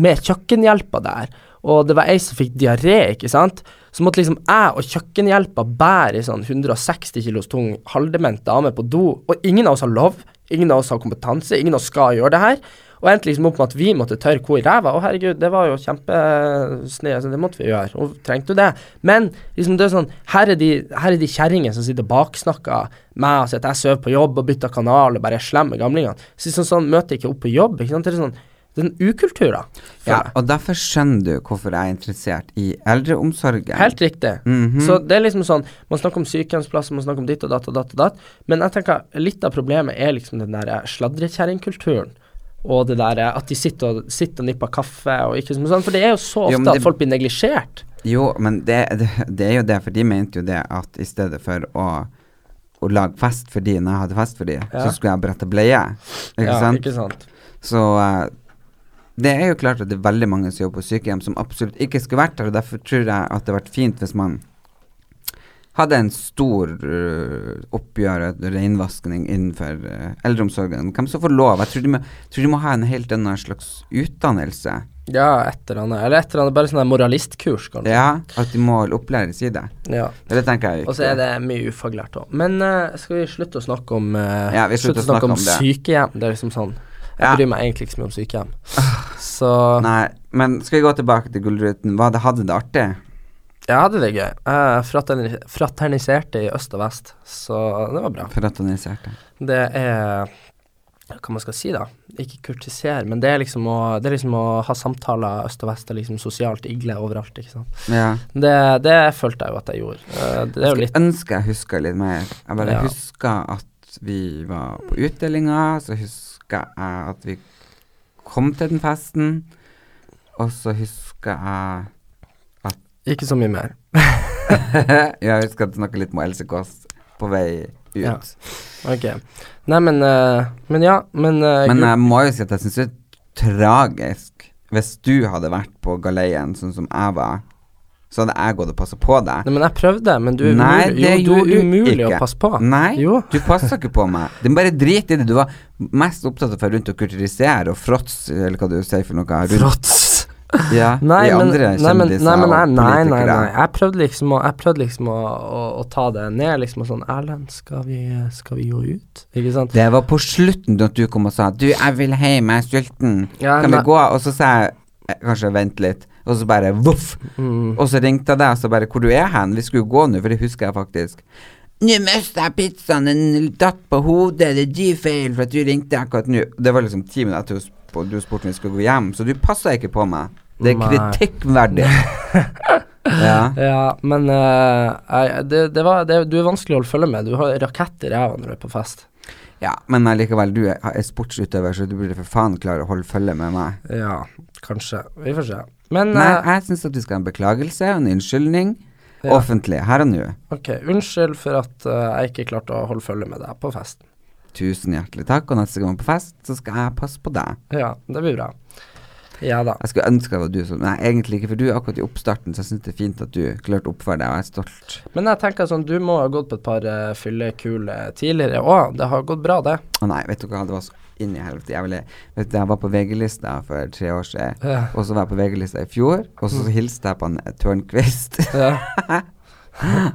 med kjøkkenhjelpa der. Og det var ei som fikk diaré, ikke sant. Så måtte liksom jeg og kjøkkenhjelpa bære ei sånn 160 kilos tung halvdement dame på do, og ingen av oss har lov, ingen av oss har kompetanse, ingen av oss skal gjøre det her. Og endte liksom opp med at vi måtte tørre henne i ræva. Å herregud, det var jo kjempesnø, så det måtte vi gjøre. Og trengte jo det. Men liksom det er sånn, her er de, her er de kjerringene som sitter og baksnakker meg og sier at jeg sover på jobb og bytter kanal og bare er slem med gamlingene. Så sånn, sånn møter jeg ikke opp på jobb. ikke sant, det er sånn det er en ukultur, da. Ja, og derfor skjønner du hvorfor jeg er interessert i eldreomsorgen. Helt riktig. Mhm. Så det er liksom sånn Man snakker om sykehjemsplasser, man snakker om ditt og datt og datt og datt, men jeg tenker litt av problemet er liksom den der sladrekjerringkulturen. Og det der at de sitter og, sitter og nipper kaffe og ikke sånn, for det er jo så ofte jo, det- at folk blir neglisjert. Jo, men det, det, det er jo det, for de mente jo det at i stedet for å, å lage fest for de når jeg hadde fest for de, Ja. så skulle jeg brette bleie. Ikke ja, sant? Ikke sant? Så uh, Det er jo klart at det er veldig mange som jobber på sykehjem som absolutt ikke skulle vært der, og derfor tror jeg at det hadde vært fint hvis man hadde en stor uh, oppgjør, et renvaskning innenfor uh, eldreomsorgen. Hvem som får lov? Jeg tror de, må, tror de må ha en helt annen slags utdannelse. Ja, et eller annet. Eller et eller annet, bare sånn moralistkurs, kanskje. Ja, at de må opplæres i det. Ja. Det tenker jeg Og så er det mye ufaglært òg. Men uh, skal vi slutte å snakke om Ja, vi slutter å snakke om om sykehjem? Det er liksom sånn Jeg Ja. bryr meg egentlig ikke så mye om sykehjem. [laughs] Så Nei, men skal vi gå tilbake til Gullruten? Hva det hadde det artig? Jeg hadde det gøy. Jeg fraterni- fraterniserte i øst og vest, så det var bra. Fraterniserte. Det er hva man skal si, da. Ikke kurtisere, men det er liksom å, det er liksom å ha samtaler øst og vest og liksom sosialt igle overalt, ikke sant. Ja. Det, det følte jeg jo at jeg gjorde. Eh, Det er jo Jeg litt skulle ønske jeg huska litt mer. Jeg bare Ja. huska at vi var på utdelinga, så huska jeg at vi kom til den festen, og så huska jeg Ikke så mye mer. [laughs] Ja, vi skal snakke litt med Else Kåss på vei ut. Ja. Ok. Nei, men uh, Men ja, men uh, Men jeg må jo si at jeg syns det er tragisk hvis du hadde vært på galeien sånn som jeg var, så hadde jeg gått og passa på deg. Nei, men jeg prøvde, men du er Nei, umulig, det jo, du er umulig ikke. å passe på. Nei, Jo. du passer ikke på meg. Det er bare drit i det. Du var mest opptatt av å rundt og kulturisere og fråtse, eller hva du sier for noe. Rundt, Fråts. [laughs] Ja, Nei, de andre kjendiser og politikere. Jeg prøvde liksom, å, prøvde liksom å, å, å ta det ned, liksom og sånn Erlend, skal vi, skal vi gå ut? Ikke sant? Det var på slutten at du kom og sa Du, jeg vil hjem, jeg er sulten. Ja, kan vi gå? Og så sa jeg eh, kanskje vent litt, og så bare voff. Mm. Og så ringte jeg deg og så bare Hvor du er hen? Vi skulle jo gå nå, for det husker jeg faktisk. Nå mista jeg pizzaen, den datt på hodet, det er din feil for at du ringte akkurat nå. Det var liksom ti minutter etter at du spurte om vi skulle gå hjem, så du passa ikke på meg. Det er kritikkverdig. [laughs] ja. Ja, men uh, det, det var, det, du er vanskelig å holde følge med. Du har rakett i ræva når du er på fest. ja, men likevel, du er, er sportsutøver, så du burde for faen klare å holde følge med meg. Ja, kanskje. Vi får se. Men Nei, uh, jeg syns at vi skal ha en beklagelse og en unnskyldning. Ja. Offentlig, her og nå. ok, unnskyld for at uh, jeg ikke klarte å holde følge med deg på festen. Tusen hjertelig takk, og neste gang på fest, så skal jeg passe på deg. Ja, det blir bra. Ja da. Jeg skulle ønske det var du som Nei, egentlig ikke, for du er akkurat i oppstarten, så jeg syns det er fint at du klarte å oppføre deg, og jeg er stolt. Men jeg tenker sånn, du må ha gått på et par uh, fyllekuler tidligere òg. Det har gått bra, det. Å nei, vet du hva, det var så inn i helvete. Jeg, ville, vet du, jeg var på VG-lista for tre år siden, Ja. og så var jeg på VG-lista i fjor, og så hilste jeg på en Tørnquist. Ja. [laughs]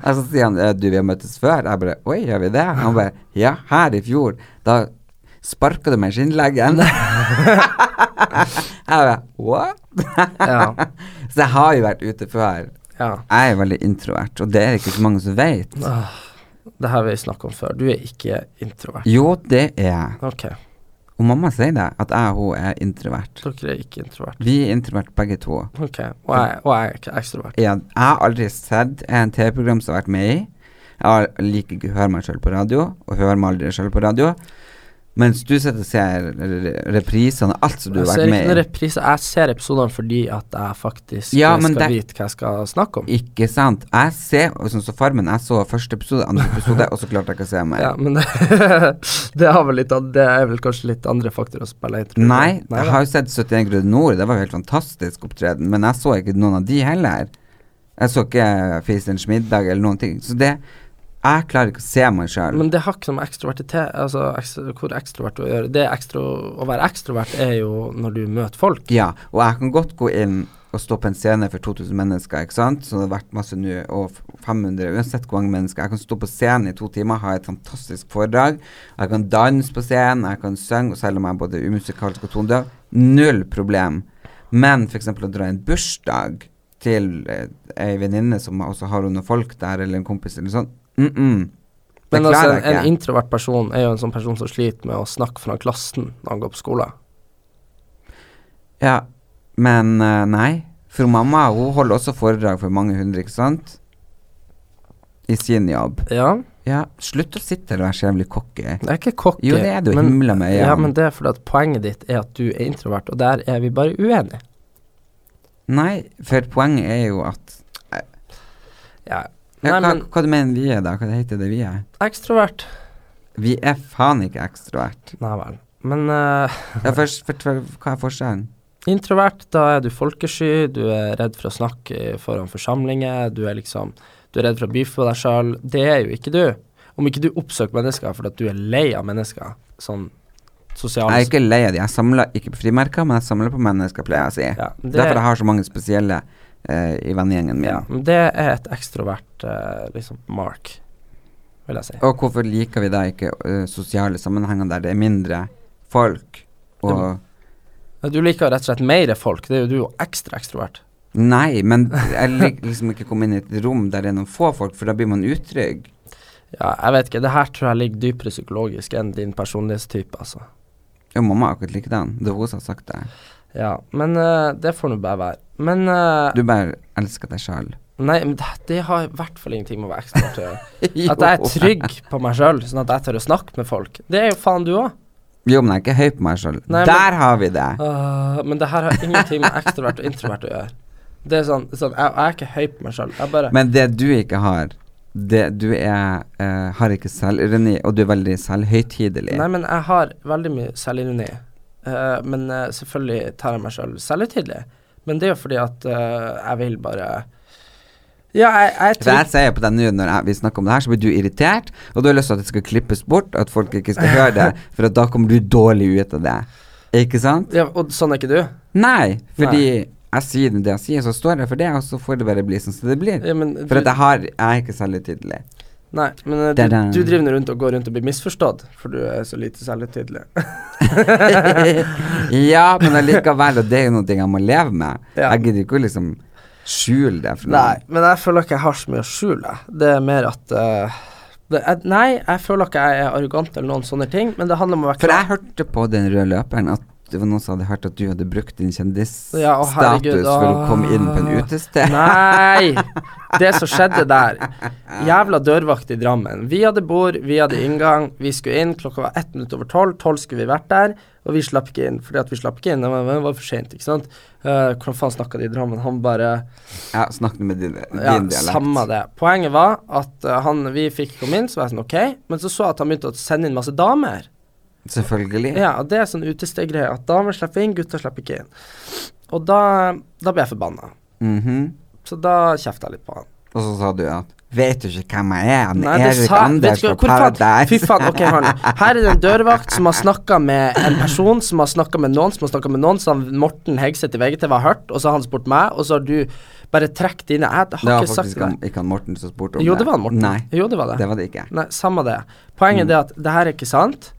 og så sier han «Eh, du, vi har møttes før. Jeg bare oi, gjør vi det? Han bare ja, her i fjor. Da sparka du meg i skinnleggen. [laughs] jeg bare what? Ja. [laughs] Så jeg har jo vært ute før. ja. Jeg er veldig introvert, og det er ikke så mange som vet. Det her har vi snakka om før. Du er ikke introvert. Jo, det er jeg. Ok, Og mamma sier det, at jeg og hun er introvert. dere er ikke introvert. Vi er introvert begge to. Ok, og jeg, og jeg er ikke ekstrovert. Jeg, jeg har aldri sett en TV-program som jeg har vært med i. Jeg liker ikke å høre meg sjøl på radio, og hører meg aldri sjøl på radio. Mens du setter ser reprisene alt som du Jeg har ser vært ikke noen med i. reprise. Jeg ser episodene fordi at jeg faktisk Ja, eh, skal det- vite hva jeg skal snakke om. Ikke sant? Jeg ser sånn som Farmen. Jeg så første episode, andre [laughs] episode, og så klarte jeg ikke å se mer. Ja, men det, [laughs] det, litt, det er vel kanskje litt andre faktorer å spille inn. Nei. Nei, jeg har jo sett 71 grader nord, det var jo helt fantastisk opptreden, men jeg så ikke noen av de heller. Jeg så ikke Fiserens middag eller noen ting. Så det Jeg klarer ikke å se meg sjøl. Men det har ikke noe med ekstrovertitet Altså ekstra, hvor ekstrovert å gjøre. Det ekstra, å være ekstrovert er jo når du møter folk. Ja, og jeg kan godt gå inn og stå på en scene for 2000 mennesker, ikke sant, så det har vært masse nå, og 500, uansett hvor mange mennesker. Jeg kan stå på scenen i to timer, ha et fantastisk foredrag. Jeg kan danse på scenen, jeg kan synge, og selv om jeg er både umusikalsk og tonedøv, null problem. Men f.eks. å dra en bursdag til eh, ei venninne som også har noen folk der, eller en kompis eller sånn, mm -mm. Men altså, en, en introvert person er jo en sånn person som sliter med å snakke foran klassen når han går på skolen. Ja, men eh, nei. For mamma hun holder også foredrag for mange hundre, ikke sant? I sin jobb. Ja, Ja, slutt å sitte der og være så jævlig cocky. det er ikke cocky. Jo, det er du, men- himla med Ja, øynene. men det er fordi at poenget ditt er at du er introvert, og der er vi bare uenige. Nei, for poenget er jo at Ja. Ja, Nei, hva, men hva du mener vi er, da? Hva heter det vi er? ekstrovert Vi er faen ikke ekstrovert. Nei vel. Men eh, [laughs] Ja, først, for, for, hva er forskjellen? Introvert, da er du folkesky, du er redd for å snakke foran forsamlinger, du er liksom Du er redd for å beefe deg sjøl. Det er jo ikke du. Om ikke du oppsøker mennesker fordi at du er lei av mennesker, sånn sosialt Jeg er ikke lei av de. Jeg samler ikke på frimerker, men jeg samler på mennesker, pleier jeg å si. Ja, det- Derfor jeg har så mange spesielle eh, i vennegjengen min. Ja, det er et ekstrovert eh, liksom mark, vil jeg si. Og hvorfor liker vi da ikke uh, sosiale sammenhenger der det er mindre folk? Og Ja. Du liker rett og slett mer folk, det er jo du jo ekstra ekstrovert. Nei, men jeg liker liksom ikke å komme inn i et rom der det er noen få folk, for da blir man utrygg. Ja, jeg vet ikke, det her tror jeg ligger dypere psykologisk enn din personlighetstype, altså. Jo, mamma er akkurat likedan. Det er hun som har sagt det. Ja, men uh, det får nå bare være. Men uh, Du bare elsker deg sjøl. Nei, men det, det har i hvert fall ingenting med å være ekspert å gjøre. [laughs] At jeg er trygg på meg sjøl, sånn at jeg tør å snakke med folk. Det er jo faen du òg. Jo, men jeg er ikke høy på meg sjøl. Men- Der har vi det. men det her har ingenting med ekstrovert og introvert å gjøre. Det er sånn, sånn jeg, jeg er ikke høy på meg sjøl. Men det du ikke har, det du er uh, har ikke selvironi, og du er veldig selvhøytidelig. Nei, men jeg har veldig mye selvironi. Eh, men eh, selvfølgelig tar jeg meg sjøl selvhøytidelig. Men det er jo fordi at eh, jeg vil bare Ja, jeg, jeg tror... Jeg ser på deg nå når jeg, vi snakker om det her, så blir du irritert, og du har lyst til at det skal klippes bort, at folk ikke skal høre det, [laughs] for da kommer du dårlig ut av det. Ikke sant? Ja, og sånn er ikke du. Nei, fordi jeg sier det jeg sier, så står jeg for det, og så får det bare bli sånn som det blir. Ja, men For du, at jeg har Jeg er ikke selvhøytidelig. Nei, men eh, du, du driver rundt og går rundt og blir misforstått, for du er så lite selvhøytidelig. [laughs] ja, men allikevel, og det er jo noe jeg må leve med. Ja. Jeg gidder ikke å liksom skjule det Nei, noen. men jeg føler ikke jeg har så mye å skjule. Det er mer at uh, det jeg, Nei, jeg føler ikke jeg er arrogant eller noen sånne ting, men det handler om å være klar. For jeg hørte på den røde løperen at det var noen som hadde hørt at du hadde brukt din kjendisstatus Ja, for å komme inn på en utested. [laughs] Nei! Det som skjedde der [laughs] Jævla dørvakt i Drammen. Vi hadde bord, vi hadde inngang, vi skulle inn. Klokka var ett minutt over tolv. Tolv skulle vi vært der, og vi slapp ikke inn. Fordi at vi slapp ikke inn, det var, det var for sent, ikke sant. Uh, hvordan faen snakka de i Drammen? Han bare Ja, snakk med din, din Ja, dialekt. samme det. Poenget var at eh, han, vi fikk komme inn, så var jeg sånn ok. Men så så jeg at han begynte å sende inn masse damer. Selvfølgelig. Ja, og det er sånn utestedgreie At damer slipper inn, gutter slipper ikke inn. Og da, da ble jeg forbanna. Mhm. Så da kjefta jeg litt på han. Og så sa du at Vet du ikke hvem jeg er? Nei, det Erik sa- Anders fra Paradise. Fy faen, ok, hør nå. Her er det en dørvakt som har snakka med en person, som har snakka med noen, som har snakka med noen, som Morten Hegseth i VGTV har hørt, og så har han spurt meg, og så har du bare trukket dine Jeg det har var ikke sagt faktisk det. ikke han Morten som spurte om det. Jo, det var han Morten. Nei, Jo, det var det. det var det ikke. Nei, samme det. Poenget er at det her er ikke sant.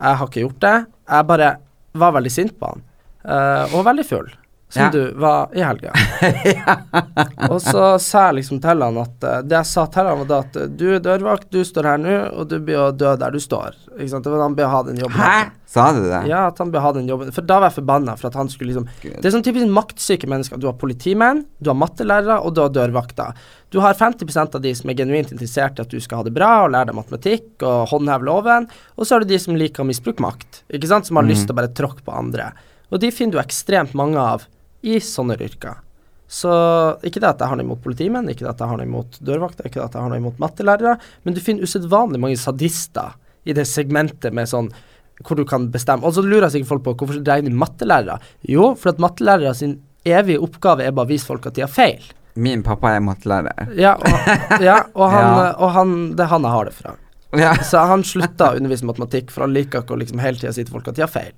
Jeg har ikke gjort det. Jeg bare var veldig sint på han. Uh, og veldig full. Som Ja. du var i helga. [laughs] og så sa jeg liksom til han at eh, Det jeg sa til han, var da at du er dørvakt, du står her nå, og du blir å dø der du står. Ikke sant? Det var Han bør ha den jobben. Hæ? Sa du det? Ja, at han bør ha den jobben. For da var jeg forbanna for at han skulle liksom Gud. Det er sånn typisk maktsyke mennesker. Du har politimenn, du har mattelærere, og du har dørvakter. Du har 50% av de som er genuint interessert i at du skal ha det bra og lære deg matematikk og håndheve loven, og så har du de som liker å misbruke makt, ikke sant, som har lyst til å bare tråkke på andre. Og de finner du ekstremt mange av i sånne yrker. Så ikke det at jeg har noe imot politimenn, ikke det at jeg har noe imot dørvakter, ikke det at jeg har noe imot mattelærere, men du finner usedvanlig mange sadister i det segmentet med sånn hvor du kan bestemme. Og så lurer sikkert folk på hvorfor regner mattelærere? Jo, for at mattelærere sin evige oppgave er bare å vise folk at de har feil. Min pappa er mattelærer. Ja, og, ja, og, han, [laughs] Ja. og han, det er han jeg har det fra. Ja. Så han slutta å undervise matematikk, for han liker ikke å liksom hele tida si til folk at de har feil.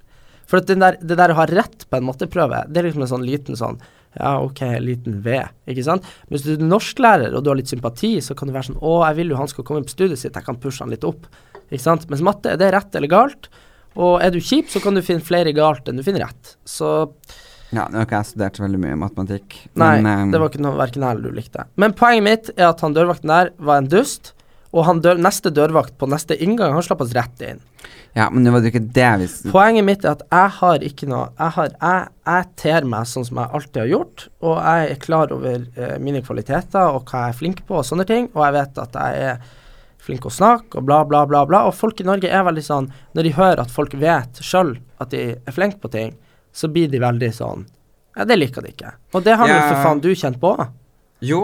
For at den der, det der å ha rett på en matteprøve, det er liksom en sånn liten sånn Ja, ok, liten V, ikke sant? Men hvis du er norsklærer og du har litt sympati, så kan du være sånn Å, jeg vil jo han skal komme inn på studiet sitt, jeg kan pushe han litt opp. Ikke sant? Mens matte, det er rett eller galt. Og er du kjip, så kan du finne flere galt enn du finner rett. Så ja, nå har ikke jeg studert så veldig mye matematikk. Nei, men, um... det var ikke noe verken her eller du likte. Men poenget mitt er at han dørvakten der var en dust, og han dør, neste dørvakt på neste inngang, han slapp oss rett inn. Ja, men det var ikke det vi Poenget mitt er at jeg har ikke noe Jeg, har, jeg, jeg ter meg sånn som jeg alltid har gjort, og jeg er klar over eh, mine kvaliteter og hva jeg er flink på og sånne ting, og jeg vet at jeg er flink å snakke og bla, bla, bla, bla. Og folk i Norge er veldig sånn Når de hører at folk vet sjøl at de er flinke på ting, så blir de veldig sånn Ja, det liker de ikke. Og det har jo Ja. for faen du kjent på. Jo,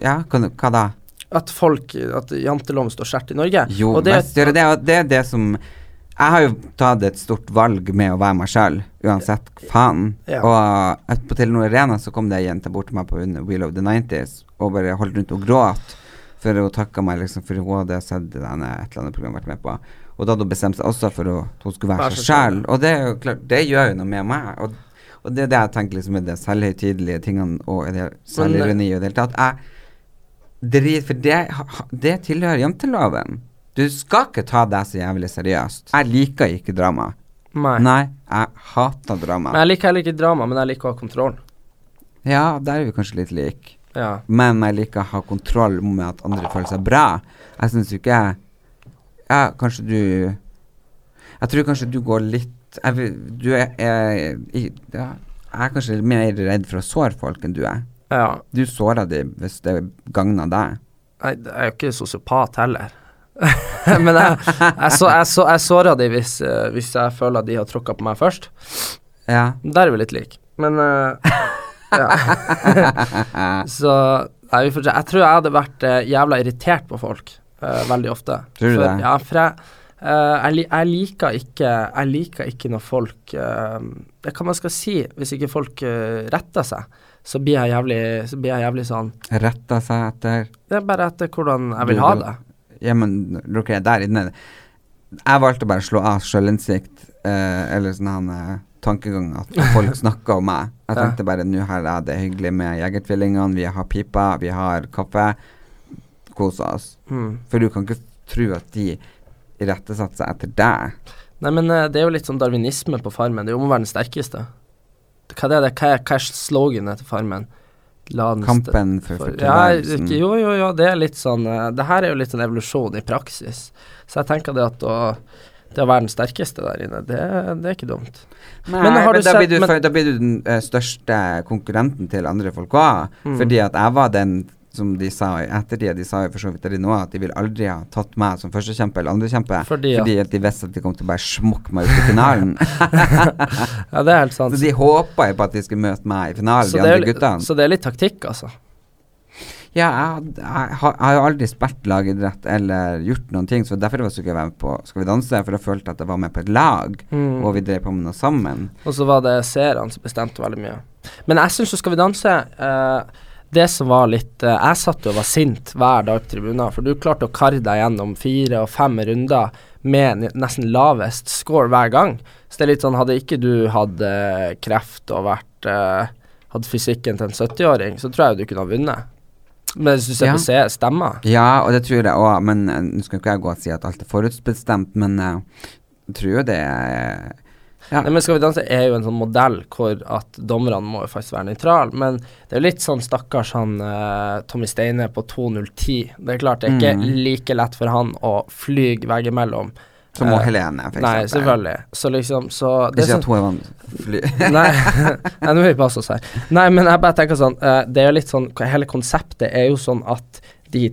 ja, hva da? At folk At janteloven står sterkt i Norge. Jo, det, visst det det, det er det som Jeg har jo tatt et stort valg med å være meg sjøl, uansett faen. Ja. Og på Telenor Arena så kom det ei jente bort til meg på Wheel of the 90s og bare holdt rundt og gråt. For hun takka meg liksom for hun hadde sett denne, et eller annet program vært med på. Og da hadde hun bestemt seg også for at hun skulle være seg sjøl. Og det er jo klart, det gjør jo noe med meg. Og, og det er det jeg tenker liksom er det selvhøytidelige tingene og det selvironi og i det hele tatt. Jeg drit, for det, det tilhører janteloven. Du skal ikke ta deg så jævlig seriøst. Jeg liker ikke drama. Nei. Nei, jeg hater drama. Men jeg liker heller ikke drama, men jeg liker å ha kontroll. Ja, der er vi kanskje litt like. Ja. Men jeg liker å ha kontroll med at andre føler seg bra. Jeg syns jo ikke Ja, kanskje du Jeg tror kanskje du går litt jeg, Du er, er ja, Jeg er kanskje mer redd for å såre folk enn du er. Ja. Du sårer dem hvis det gagner deg. Nei, jeg er jo ikke sosiopat heller. [laughs] men jeg, jeg, så, jeg, så, jeg sårer de hvis, eh, hvis jeg føler at de har tråkka på meg først. Ja. Der er vi litt like. Men uh, ja. [laughs] Så nei. Jeg tror jeg hadde vært eh, jævla irritert på folk uh, veldig ofte. Tror du For, det? Ja, for jeg, uh, jeg, jeg liker ikke Jeg liker ikke når folk Hva man skal si hvis ikke folk retter seg. Så blir jeg jævlig Så blir jeg jævlig sånn Retta seg etter Det er bare etter hvordan jeg vil Du- ha det. Ja, men ok, der inne Jeg valgte bare å slå av sjølinnsikt, eh, eller sånn han eh, tankegang at folk [laughs] snakker om meg. Jeg tenkte bare nå her er det hyggelig med Jegertvillingene, vi har pipa, vi har kaffe. Kos oss. Mm. For du kan ikke tro at de irettesatte seg etter deg. Nei, men eh, det er jo litt sånn darwinisme på Farmen. Det er jo om å være den sterkeste. Hva er det? Hva er, er sloganet til Farmen? Kampen for, for ja, jo, jo, jo, det er litt sånn eh, Det her er jo litt en evolusjon i praksis. Så jeg tenker det at å det å være den sterkeste der inne, det, det er ikke dumt. Nei, Men men, har du da, sett- blir du, men- da blir du den eh, største konkurrenten til andre folk òg. Mm. Fordi at jeg var den som de sa i ettertid, de sa jo for så vidt det nå, at de vil aldri ha tatt meg som førstekjempe eller andrekjempe. Fordi Fordi, at- de visste at de kom til å bare smokke meg ut i finalen. [laughs] Ja, det er helt sant. så de håpa jo på at de skulle møte meg i finalen, Så de andre guttene. Så det er litt taktikk, altså. Ja, jeg, jeg, har- jeg har aldri spilt lagidrett eller gjort noen ting, så derfor var jeg ikke med på Skal vi danse, for jeg følte at jeg var med på et lag, Mm. og vi drev på med noe sammen. Og så var det seerne som bestemte veldig mye. Men jeg syns jo Skal vi danse eh, Det som var litt eh, Jeg satt jo og var sint hver dag på tribunen, for du klarte å karre deg gjennom fire og fem runder med nesten lavest score hver gang. Så det er litt sånn Hadde ikke du hatt eh, kreft og vært eh, Hatt fysikken til en 70-åring, så tror jeg du kunne ha vunnet. Men hvis du ser Ja. på se- stemmer Ja, og det tror jeg òg, men nå skal ikke jeg gå og si at alt er forutbestemt, men jeg tror jo det er ja. Nei, men Skal vi danse er jo en sånn modell hvor at dommerne må jo faktisk være nøytrale. Men det er jo litt sånn stakkars han uh, Tommy Steine på 2.010. Det er klart det er ikke Mm. like lett for han å fly veggimellom. Som Eh, Helene, for Nei, eksempel. selvfølgelig. Så liksom så det Ikke sånn- at hun er fly. [laughs] Nei, nei, nå må vi passe oss her. Nei, men jeg bare tenker sånn uh, Det er jo litt sånn Hele konseptet er jo sånn at de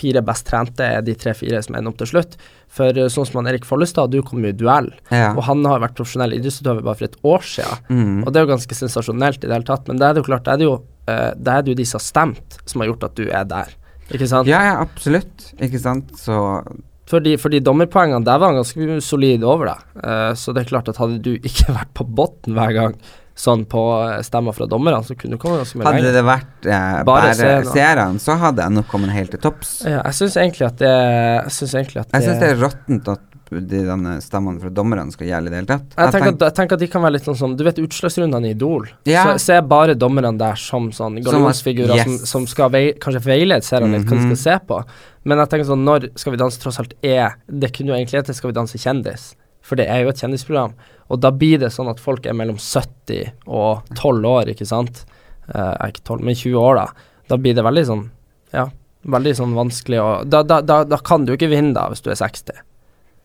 tre-fire best trente er de tre-fire som ender opp til slutt. For eh, sånn som han Erik Follestad, du kom jo i duell, Ja. og han har vært profesjonell idrettsutøver bare for et år siden. Mm. Og det er jo ganske sensasjonelt i det hele tatt, men det er det jo klart, det er det jo, det er det jo de som har stemt, som har gjort at du er der. Ikke sant? Ja, ja, absolutt. Ikke sant, så Fordi, fordi dommerpoengene der var han ganske solid over deg. Eh, så det er klart at hadde du ikke [laughs] vært på bunnen hver gang, sånn på eh, stemmer fra dommerne, så kunne du kommet ganske mye Hadde det vært eh, Bare seerne. så hadde jeg nok kommet helt til topps. Ja, jeg syns egentlig at det Jeg syns egentlig at Jeg synes det er råttent at de stemmene fra dommerne skal gjelde i det hele tatt. jeg tenker, at, jeg tenker at de kan være litt sånn som Du vet utslagsrundene i Idol? Ja. Så ser bare dommerne der som sånn gallionsfigurer yes. som, som skal vei, kanskje veilede seerne litt hva de Mhm. skal se på. Men jeg tenker sånn når Skal vi danse tross alt er Det kunne jo egentlig hete Skal vi danse kjendis, for det er jo et kjendisprogram. Og da blir det sånn at folk er mellom 70 og 12 år, ikke sant? Eh, ikke 12, men 20 år, da. Da blir det veldig sånn Ja, veldig sånn vanskelig å da, da, da, da kan du ikke vinne, da, hvis du er 60.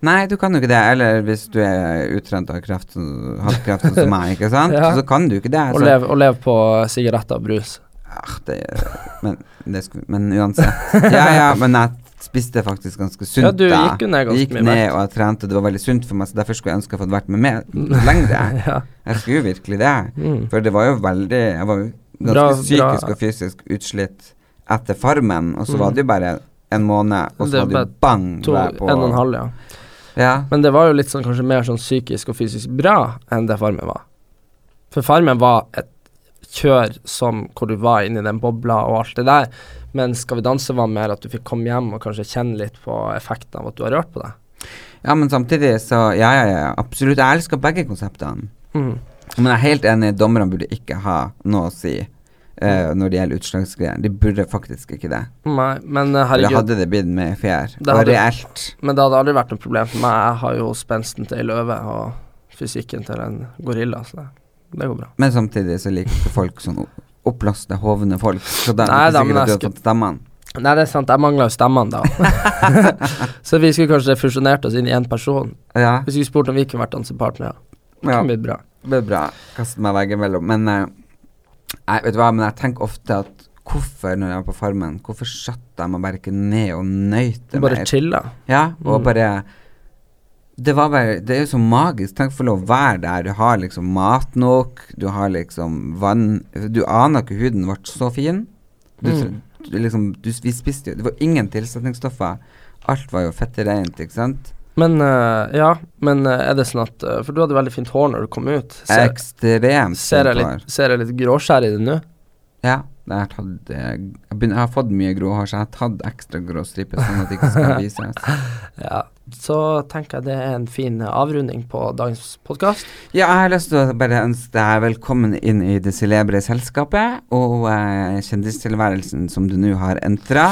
Nei, du kan jo ikke det. Eller hvis du er utrent av kraft, hatt sånn som meg, ikke sant. [laughs] Ja. Så kan du ikke det. Og leve, og leve på sigaretter og brus. ah, det men, det skulle, men uansett. Ja, ja, men jeg spiste faktisk ganske sunt. Ja, du gikk jo ned ganske Gikk mye ned, vekt. og jeg trente, det var veldig sunt for meg, så derfor skulle jeg ønske jeg hadde vært med, med lenger. [laughs] ja. Jeg skulle jo virkelig det. Mm. For det var jo veldig Jeg var jo ganske Bra- bra. psykisk og fysisk utslitt etter Farmen, og så Mm. var det jo bare en måned, og så var det jo bang To, på en og en halv, ja. Ja. Men det var jo litt sånn kanskje mer sånn psykisk og fysisk bra enn det Farmen var. For Farmen var et kjør som hvor du var inni den bobla og alt det der. Men Skal vi danse var mer at du fikk komme hjem og kanskje kjenne litt på effekten av at du har rørt på deg. ja, men samtidig så Ja, ja, ja. Absolutt. Jeg elsker begge konseptene. Mm. Men jeg er helt enig, dommerne burde ikke ha noe å si Uh, når det gjelder utslagsgreier. De burde faktisk ikke det. Nei, men herregud For det hadde det blitt med fjær. Det Og hadde- reelt. Men det hadde aldri vært noe problem for meg. Jeg har jo spensten til ei løve og fysikken til en gorilla, så det, det går bra. Men samtidig så liker ikke folk sånn o- oppblåste, hovne folk. Så da er det ikke sikkert at du har fått stemmene. Nei, det er sant, jeg mangla jo stemmene da. [laughs] [laughs] så vi skulle kanskje fusjonert oss inn i én person. Ja, Vi skulle spurt om vi kunne vært dansepartnere. Det ja. kunne blitt bra. Det ble bra. Kaste meg veggimellom. Men uh, jeg, vet du hva, men jeg tenker ofte at hvorfor, når jeg var på Farmen, hvorfor satte jeg meg bare ikke ned og nøyte Bare mer? chilla. Ja, og Mm. bare det var bare Det er jo så magisk. Tenk å få lov å være der. Du har liksom mat nok, du har liksom vann Du aner ikke huden ble så fin. Du, Mm. du liksom du, Vi spiste jo Det var ingen tilsetningsstoffer. Alt var jo fettereint, ikke sant? Men uh, ja, men uh, er det sånn at uh, For du hadde veldig fint hår når du kom ut. Ser, Ekstremt ser, jeg, litt, ser jeg litt gråskjær i det nå? Ja. Jeg har, tatt, jeg, begynner, jeg har fått mye grå hår, så jeg har tatt ekstra grå striper, sånn at det ikke skal [laughs] vises. Ja. Så tenker jeg det er en fin avrunding på dagens podkast. Ja, jeg har lyst til å bare ønske deg velkommen inn i det celebre selskapet og eh, kjendistilværelsen som du nå har entra.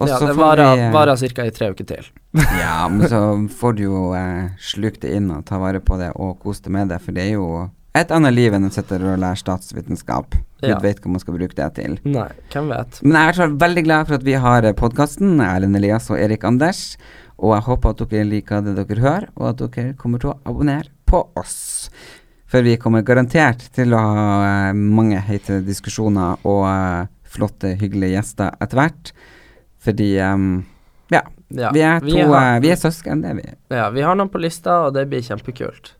Ja, det varer, eh, varer ca. i tre uker til. [laughs] Ja, men så får du jo eh, slukt det inn og ta vare på det og kose deg med det, for det er jo et annet liv enn å sitte og lære statsvitenskap. Gud vet hva man skal bruke det til. Nei, hvem vet. Men jeg er veldig glad for at vi har podkasten, Erlend Elias og Erik Anders. Og jeg håper at dere liker det dere hører, og at dere kommer til å abonnere på oss. For vi kommer garantert til å ha eh, mange heite diskusjoner og eh, flotte, hyggelige gjester etter hvert. Fordi um, ja, Ja, vi er to vi har, eh, vi er søsken, det er vi. ja, vi har noen på lista, og det blir kjempekult.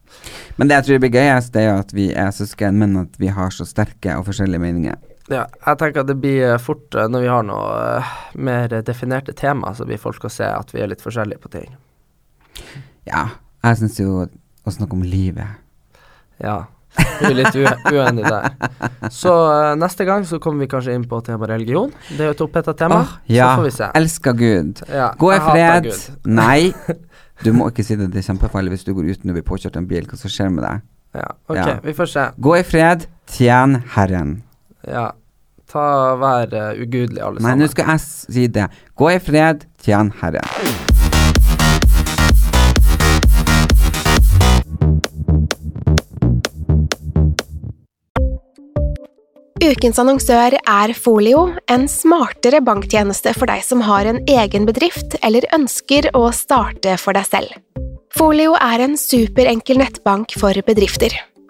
Men det jeg tror blir gøyest, det er jo at vi er søsken, men at vi har så sterke og forskjellige meninger. Ja, jeg tenker at det blir eh, fort, eh, når vi har noe eh, mer definerte tema, så blir folk å se at vi er litt forskjellige på ting. Ja, jeg syns jo å snakke om livet Ja. Du er litt uenig der. Så neste gang så kommer vi kanskje inn på tema religion. Det er jo et oppheta tema. Oh, ja, Så får vi se. elsker Gud. Ja, Gå i fred. [laughs] Nei, [laughs] du må ikke si det. Det er kjempefarlig hvis du går uten å bli påkjørt av en bil. Hva som skjer med deg? Ja, ok, Ja. vi får se. Gå i fred, tjen Herren. Ja. Ta Vær uh, ugudelig, alle Nei, nå skal jeg si det. Gå i fred, tjen Herren. Ukens annonsør er Folio, en smartere banktjeneste for deg som har en egen bedrift eller ønsker å starte for deg selv. Folio er en superenkel nettbank for bedrifter.